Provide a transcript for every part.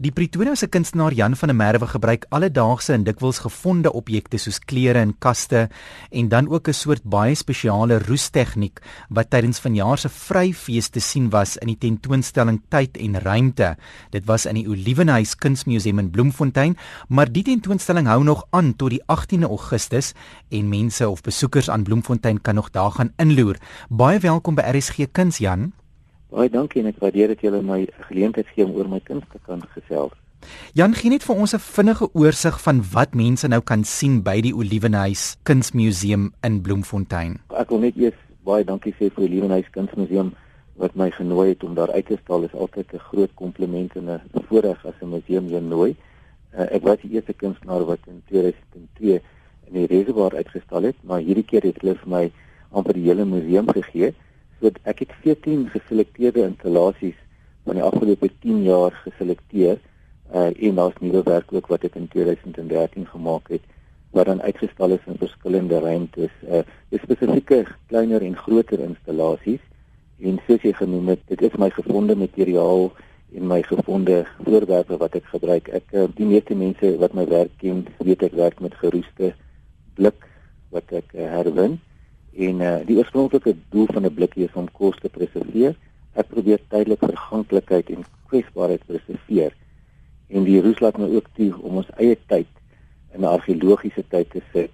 Die Pretoria se kunstenaar Jan van der Merwe gebruik alledaagse en dikwels gevonde objekte soos klere en kaste en dan ook 'n soort baie spesiale roestegniek wat tydens vanjaar se vryfees te sien was in die tentoonstelling Tyd en Ruimte. Dit was in die Olivenhuis Kunsmuseum in Bloemfontein, maar die tentoonstelling hou nog aan tot die 18de Augustus en mense of besoekers aan Bloemfontein kan nog daar gaan inloer. Baie welkom by RSG Kuns Jan. Baie dankie en ek waardeer dat julle my geleentheid gee om oor my kuns te kan gesels. Jan gee net vir ons 'n vinnige oorsig van wat mense nou kan sien by die Olivenhuis Kunsmuseum in Bloemfontein. Ek wil net eers baie dankie sê vir die Olivenhuis Kunsmuseum wat my genooi het om daar uit te stal. Dit is altyd 'n groot kompliment en 'n voorreg as 'n museum jou nooi. Uh, ek was die eerste kunstenaar wat in 2002 in die reservoir uitgestal het, maar hierdie keer het hulle vir my amper die hele museum gegee. So ek het 14 geselekteerde installasies van die afgelope 10 jaar geselekteer uh, en daar's nuwe werk ook wat ek in 2013 gemaak het wat dan uitgestal is in verskillende ruimtes. Uh spesifieke kleiner en groter installasies en soos jy genoem het, dit is my gevonde materiaal en my gevonde voorwerpe wat ek gebruik. Ek uh, die meeste mense wat my werk ken, weet ek werk met geroeste blik wat ek uh, herwin. En uh, die oorspronklike doel van 'n blikkie is om kos te preserveer. Ek probeer tydelik verganklikheid en kwesbaarheid preserveer. En die roes laat my ook toe om ons eie tyd in 'n argeologiese tyd te sit.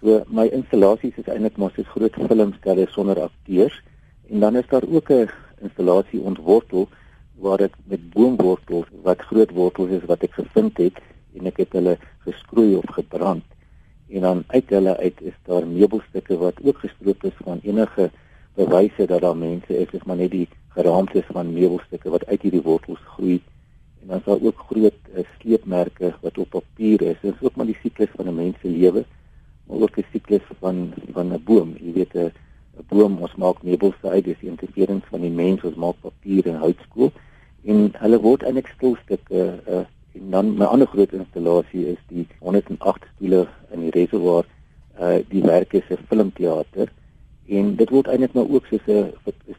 So my installasies is eintlik maar soos groot filmstelle sonder akteurs en dan is daar ook 'n installasie ontwortel waar ek met boomwortels wat groot wortels is wat ek gevind het en ek het hulle geskroei of gebrand en dan uit hulle uit is daar meubelstukke wat ook gestroop is van enige bewyse dat daar mense is. Is maar net die geraamtes van meubelstukke wat uit hierdie wortels groei. En dan is daar ook groot uh, sleepmerke wat op papier is. Dit is ook maar die siklus van 'n mens se lewe maar ook 'n siklus van van 'n boom. Jy weet 'n 'n boom ons maak meubels uit. Dis die interferens van die mens. Ons maak papier en houtskool. En hulle word eintlik stilstukke uh, En dan 'n ander groot installasie is die 108 stoele reservoir. Uh die werk is 'n filmteater en dit word eintlik nou ook soos 'n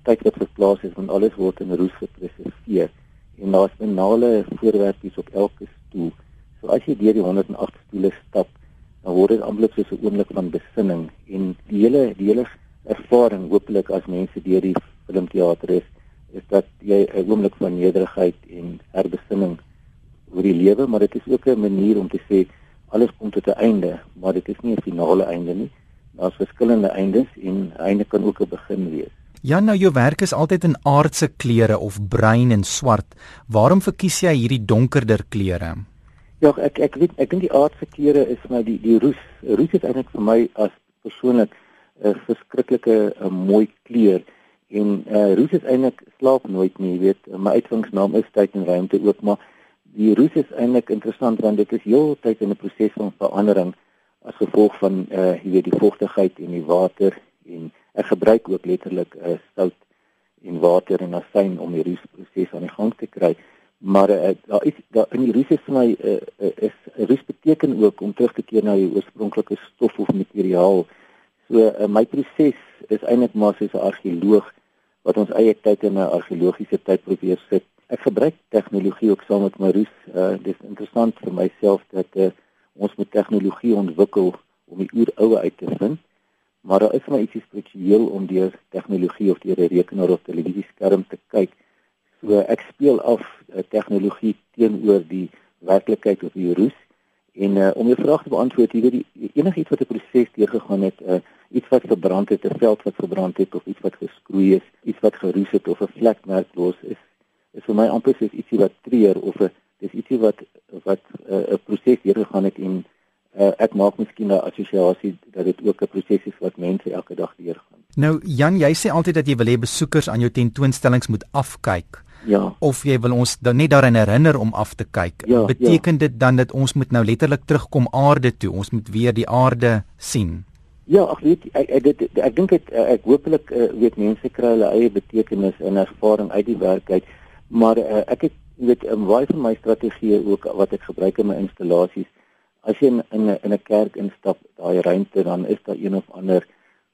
tyd wat verplaas is want alles word in roes gepreserveer. En daar's banale voorwerpies op elke stoel. So as jy deur die 108 stoele stap, dan word dit amper soos 'n oomblik van besinning en die hele die hele ervaring hopelik as mense deur die filmteater is, is dat jy 'n oomblik van nederigheid en herbesinning oor die lewe, maar dit is ook 'n manier om te sê alles kom tot 'n einde, maar dit is nie 'n finale einde nie. Daar's verskillende eindes en einde kan ook 'n begin wees. Ja, nou jou werk is altyd in aardse kleure of bruin en swart. Waarom verkies jy hierdie donkerder kleure? Ja, ek ek weet ek dink die aardse kleure is vir my die die roes. Roes is eintlik vir my as persoonlik 'n verskriklike 'n mooi kleur en uh roes is eintlik slaap nooit nie, jy weet. My uitvingsnaam is tyd en ruimte ook, maar die roes is eintlik interessant want dit is heeltyd in 'n proses van verandering as gevolg van uh, jy weet die vochtigheid en die water en ek gebruik ook letterlik uh, sout en water en asyn om die roesproses aan die gang te kry. Maar uh, daar is daar in die roes is vir my uh, is roes beteken ook om terug te keer na die oorspronklike stof of materiaal. So uh, my proses is eintlik maar soos 'n argeoloog wat ons eie tyd in 'n argeologiese tyd probeer sit gebruik tegnologie ook saam met Marus. Uh dis interessant vir myself dat uh, ons met tegnologie ontwikkel om die oeroue uit te vind. Maar daar is maar ietsie spesiaal om deur tegnologie of deur 'n rekenaar of televisieskerm te kyk. So ek speel af uh, tegnologie teenoor die werklikheid of die roes. En uh, om jou vraag te beantwoord, jy weet die enigiets wat 'n proses deurgegaan het, uh, iets wat verbrand het, 'n veld wat verbrand het of iets wat geskroei is, iets wat geroes het of 'n vlekmerk los is, is vir my amper soos ietsie wat treur of 'n dis ietsie wat wat eh, 'n uh, proses deurgegaan het en uh, ek maak miskien 'n assosiasie dat dit ook 'n proses is wat mense elke dag deurgaan. Nou Jan, jy sê altyd dat jy wil hê besoekers aan jou tentoonstellings moet afkyk. Ja. Of jy wil ons dan net daarin herinner om af te kyk. Ja, Beteken ja. dit dan dat ons moet nou letterlik terugkom aarde toe? Ons moet weer die aarde sien. Ja, ek weet ek ek, ek, ek dink dit ek, ek hopelik uh, weet mense kry hulle eie betekenis en ervaring uit die werk uit. Maar uh, ek het weet um, baie van my strategieë ook wat ek gebruik in my installasies. As jy in in 'n in 'n kerk instap, daai ruimte dan is daar een of ander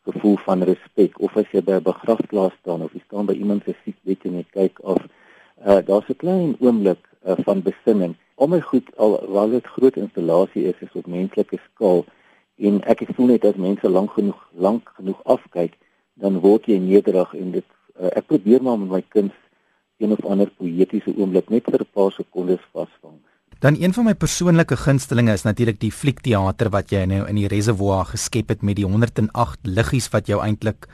gevoel van respek of as jy by 'n begrafplaas staan of jy staan by iemand se siekbed en jy kyk of uh, daar's 'n klein oomblik uh, van besinning. Al my goed al waar dit groot installasie is is op menslike skaal en ek voel net as mense lank genoeg lank genoeg afkyk dan word jy nederig en dit uh, ek probeer maar met my kuns een of ander poëtiese oomblik net vir 'n paar sekondes vasvang. Dan een van my persoonlike gunstelinge is natuurlik die fliekteater wat jy nou in die reservoir geskep het met die 108 liggies wat jou eintlik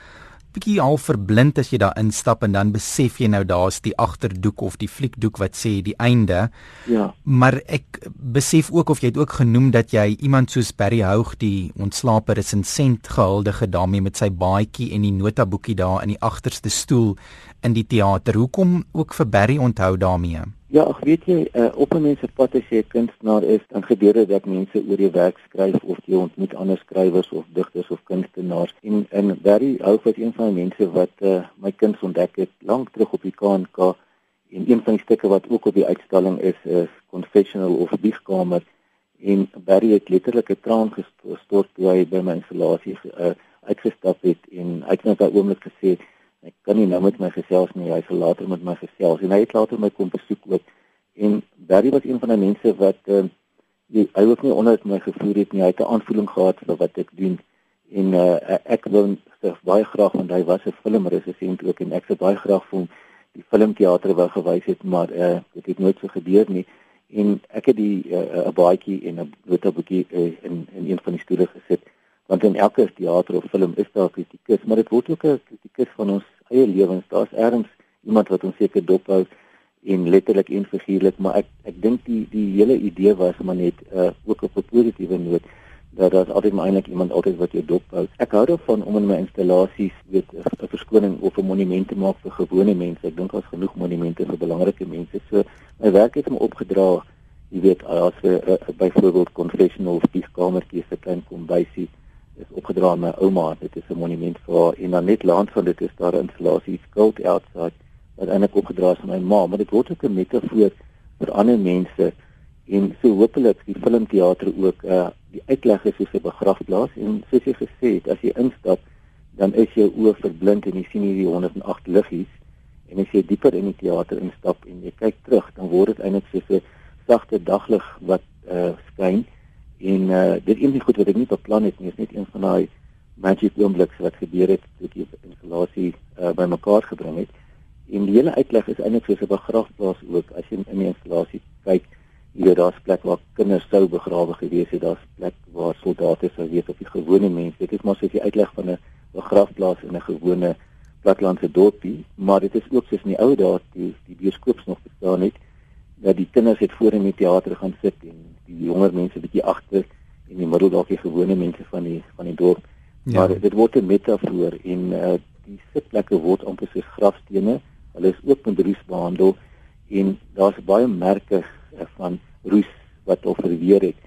bietjie al verblind as jy daar instap en dan besef jy nou daar's die agterdoek of die fliekdoek wat sê die einde. Ja. Maar ek besef ook of jy het ook genoem dat jy iemand soos Barry Houg die ontslape resensent gehuldige daarmee met sy baadjie en die notaboekie daar in die agterste stoel in die teater. Hoekom ook vir Barry onthou daarmee? Ja, ag weet jy, uh, op 'n mens se pad as jy 'n kunstenaar is, dan gebeur dit dat mense oor jou werk skryf of jy ontmoet ander skrywers of digters of kunstenaars. En en Barry hou van een van die mense wat uh, my kuns ontdek het lank terug op die KNK en een van die stukke wat ook op die uitstalling is is Confessional of Biegkamer en Barry het letterlik 'n traan gestort toe hy by my installasie uh, uitgestap het en het net daai oomblik gesê Ek kan nie nou met my gesels nie, hy sal later met my gesels. En hy het later my kom besoek ook. En Barry was een van die mense wat uh, die, hy ook nie onder my gevoer het nie. Hy het 'n aanvoeling gehad vir wat ek doen. En uh, ek wil sê baie graag want hy was 'n filmresensent ook en ek sou baie graag vir hom die filmteater wou gewys het, maar uh, dit het nooit so gebeur nie. En ek het die 'n uh, baadjie en 'n notaboekie uh, in in een van die stoele gesit want in elke teater of film is daar kritiek, maar dit word ook 'n kritiek van ons eie lewens. Daar's ergens iemand wat ons seker dophou en letterlik en figuurlik, maar ek ek dink die die hele idee was maar net uh, ook op 'n positiewe noot dat daar altyd maar eintlik iemand altyd wat jou dophou. Ek hou daarvan om in my installasies weet 'n verskoning of 'n monument te maak vir gewone mense. Ek dink daar's genoeg monumente vir belangrike mense. So my werk het hom opgedra, jy weet, as 'n uh, byvoorbeeld confessional spiekamertjie vir klein kombuisie is opgedra aan my ouma. Dit is 'n monument vir haar. En dan net langs van dit is daar 'n installasie skuld outside wat eintlik opgedra is aan my ma, maar dit word ook 'n metafoor vir ander mense. En so hopelik die filmteater ook uh die uitleg is soos 'n begrafplaas. En soos jy gesê het as jy instap dan is jou oë verblind en jy sien hierdie 108 liggies. En as jy dieper in die teater instap en jy kyk terug dan word dit eintlik soos 'n sagte daglig En uh dit een van die goed wat ek nie beplan het nie, is net een van daai magic oombliks wat gebeur het toe die installasie uh bymekaar gebring het. En die hele uitleg is eintlik soos 'n begrafplaas ook. As jy in die installasie kyk, jy weet daar's plek waar kinders sou begrawe gewees het, daar's plek waar soldate sou wees of die gewone mense. Dit is maar soos die uitleg van 'n begrafplaas in 'n gewone platlandse dorpie, maar dit is ook soos in die ou dae die die bioskoops nog bestaan het dat die kinders het voor in die teater gaan sit en die jonger mense bietjie agter en die middel dalk die gewone mense van die van die dorp. Ja. Maar dit word 'n metafoor en uh, die sitplekke word amper soos grafstene. Hulle is ook met roes behandel en daar's baie merke uh, van roes wat al verweer het.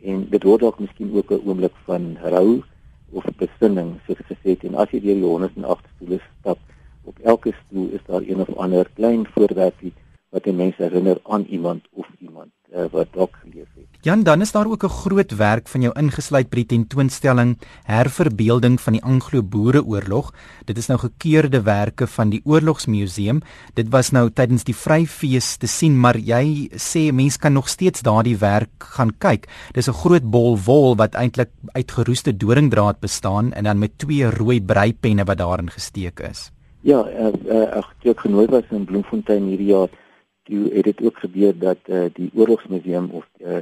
En dit word dalk miskien ook 'n oomblik van rou of besinning soos gesê het en as jy deur die 108 stoele stap, op elke stoel is daar een of ander klein voorwerpie wat die mense herinner aan iemand of iemand uh, wat dalk geleef het. Jan, dan is daar ook 'n groot werk van jou ingesluit by die tentoonstelling Herverbeelding van die Anglo-Boereoorlog. Dit is nou gekeurde werke van die Oorlogsmuseum. Dit was nou tydens die Vryfees te sien, maar jy sê mense kan nog steeds daardie werk gaan kyk. Dis 'n groot bol wol wat eintlik uit geroeste doringdraad bestaan en dan met twee rooi breipenne wat daarin gesteek is. Ja, uh, uh, ek het genooi was in Bloemfontein hierdie jaar toe het dit ook gebeur dat uh, die oorlogsmuseum of 'n uh,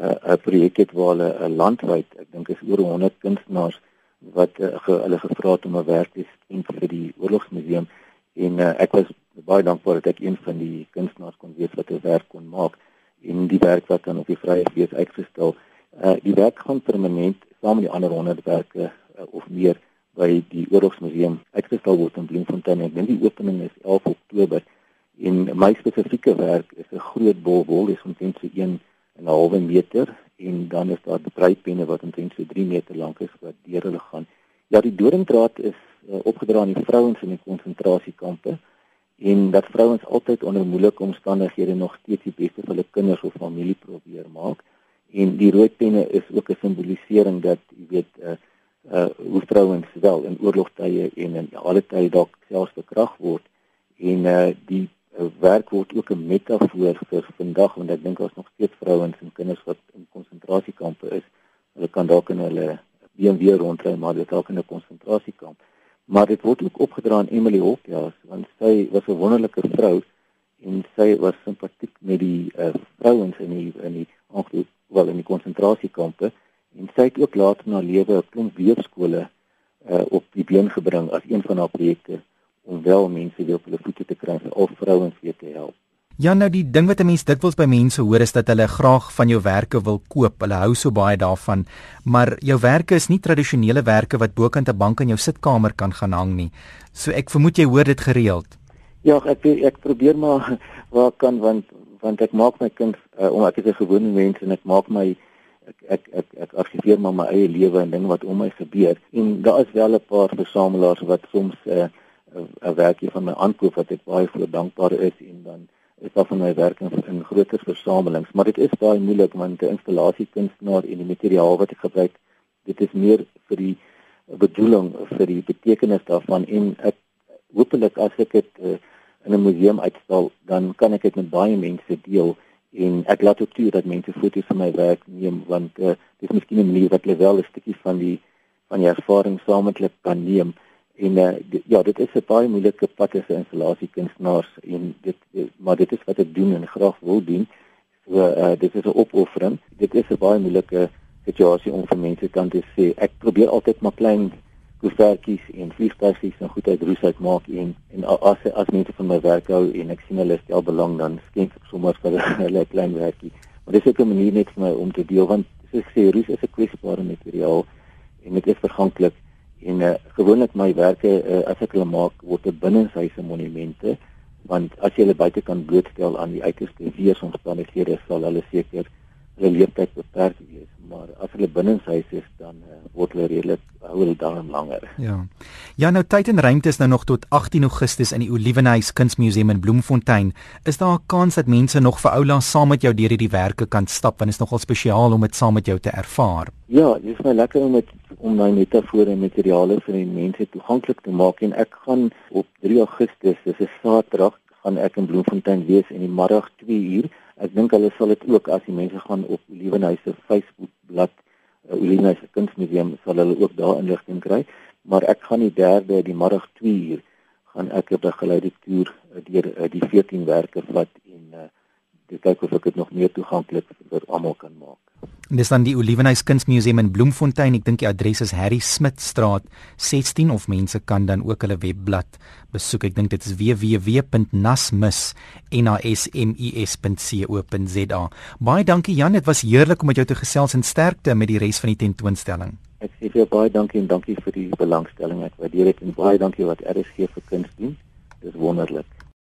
uh, uh, projek het waar hulle uh, landwyd, ek dink is oor 100 kunstenaars wat uh, ge, hulle gevra het om 'n werk te skep vir die oorlogsmuseum en uh, ek was baie dankbaar dat ek een van die kunstenaars kon wees wat 'n werk kon maak en die werk wat dan op die vrye fees uitgestel. Uh, die werk gaan permanent saam met die ander 100 werke uh, of meer by die oorlogsmuseum uitgestel word in Bloemfontein. Ek dink die opening is 11 Oktober. En my spesifieke werk is 'n groot bol wol, dis omtrent so 1 en 'n halwe meter en dan is daar breipenne wat omtrent so 3 meter lank is wat deur hulle gaan. Ja, die doringdraad is uh, opgedra aan die vrouens in die konsentrasiekampe en dat vrouens altyd onder moeilike omstandighede nog steeds die beste vir hulle kinders of familie probeer maak. En die rooi penne is ook 'n simbolisering dat jy weet uh, uh hoe vrouens wel in oorlogtye en in alle tye dalk selfs bekrag word en uh die werk word ook 'n metafoor vir vandag want ek dink daar's nog steeds vrouens en kinders wat in konsentrasiekampe is. Hulle kan dalk in hulle BMW rondry maar dit dalk in 'n konsentrasiekamp. Maar dit word ook opgedra aan Emily Hopkins want sy was 'n wonderlike vrou en sy was simpatiek met die uh, vrouens in die in die ongeluk wel in die konsentrasiekampe en sy het ook later na lewe 'n klomp weefskole uh, op die been gebring as een van haar projekte om wel mense weer op hulle voete te kry al vrouens weer te help. Ja nou die ding wat 'n mens dikwels by mense hoor is dat hulle graag van jou werke wil koop. Hulle hou so baie daarvan, maar jou werke is nie tradisionele werke wat bokant 'n bank in jou sitkamer kan gaan hang nie. So ek vermoed jy hoor dit gereeld. Ja, ek ek probeer maar waar kan want want ek maak my kind uh, om ek is 'n gewone mens en ek maak my ek ek ek ek argiveer maar my eie lewe en dinge wat om my gebeur en daar is wel 'n paar versamelaars wat soms uh, 'n werkie van my aankoop wat ek baie voor dankbaar is en dan is daar van my werk in, in groter versamelings. Maar dit is baie moeilik want die installasiekunstenaar en die materiaal wat ek gebruik dit is meer vir die bedoeling vir die betekenis daarvan. En ek hoopelik as ek dit uh, in 'n museum uitstal dan kan ek dit met baie mense deel en ek laat ook toe dat mense foto's van my werk neem want uh, dit is miskien 'n manier wat hulle wel 'n stukkie van die van die ervaring saam met hulle kan neem en uh, die, ja dit is 'n baie moeilike pad as 'n installasiekunstenaar en dit, dit maar dit is wat ek doen en graag wil doen. So uh, dit is 'n opoffering. Dit is 'n baie moeilike situasie om vir mense kan te sê ek probeer altyd maar klein koevertjies en vliegtuigies en goed uit roes uit maak en en as as mense van my werk hou en ek sien hulle stel belang dan skenk ek sommer vir hulle 'n klein werkie. Maar dit is ook 'n manier net vir my om te deel want soos ek sê roes is 'n kwesbare materiaal en dit is verganklik en uh, gewoonlik my werke uh, as ek hulle maak word dit binnenshuise monumente want as jy hulle buite kan blootstel aan die uiterste weeromstandighede sal hulle seker hulle leeftyd beperk wees maar as hulle binnenshuis is dan uh, word hulle redelik hou hulle dan langer. Ja. Ja nou tyd en ruimte is nou nog tot 18 Augustus in die Olivenhuis Kunsmuseum in Bloemfontein. Is daar 'n kans dat mense nog vir oula saam met jou deur hierdie werke kan stap want dit is nogal spesiaal om dit saam met jou te ervaar? Ja, dit is my lekker om met om my metafore en materiale vir die mense toeganklik te maak en ek gaan op 3 Augustus, dis 'n Saterdag, gaan ek in Bloemfontein wees in die middag 2 uur. Ek dink hulle sal dit ook as die mense gaan op Olivenhuis se Facebook bladsy uh, Olivenhuis Kunsmuseum sal hulle ook daar inligting kry, maar ek gaan die 3de die middag 2 uur gaan ek 'n begeleide toer uh, deur uh, die 14 werke vat en uh, dit kyk of ek dit nog meer toeganklik vir almal kan maak. Dis dan die Olivenhuis Kunsmuseum in Bloemfontein. Ek dink die adres is Harry Smit Straat 16 of mense kan dan ook hulle webblad besoek. Ek dink dit is www.nasmis.co.za. Baie dankie Jan, dit was heerlik om met jou te gesels en sterkte met die res van die tentoonstelling. Ek sê vir jou baie dankie en dankie vir die belangstelling. Ek waardeer dit en baie dankie wat RSG vir kuns doen. Dis wonderlik.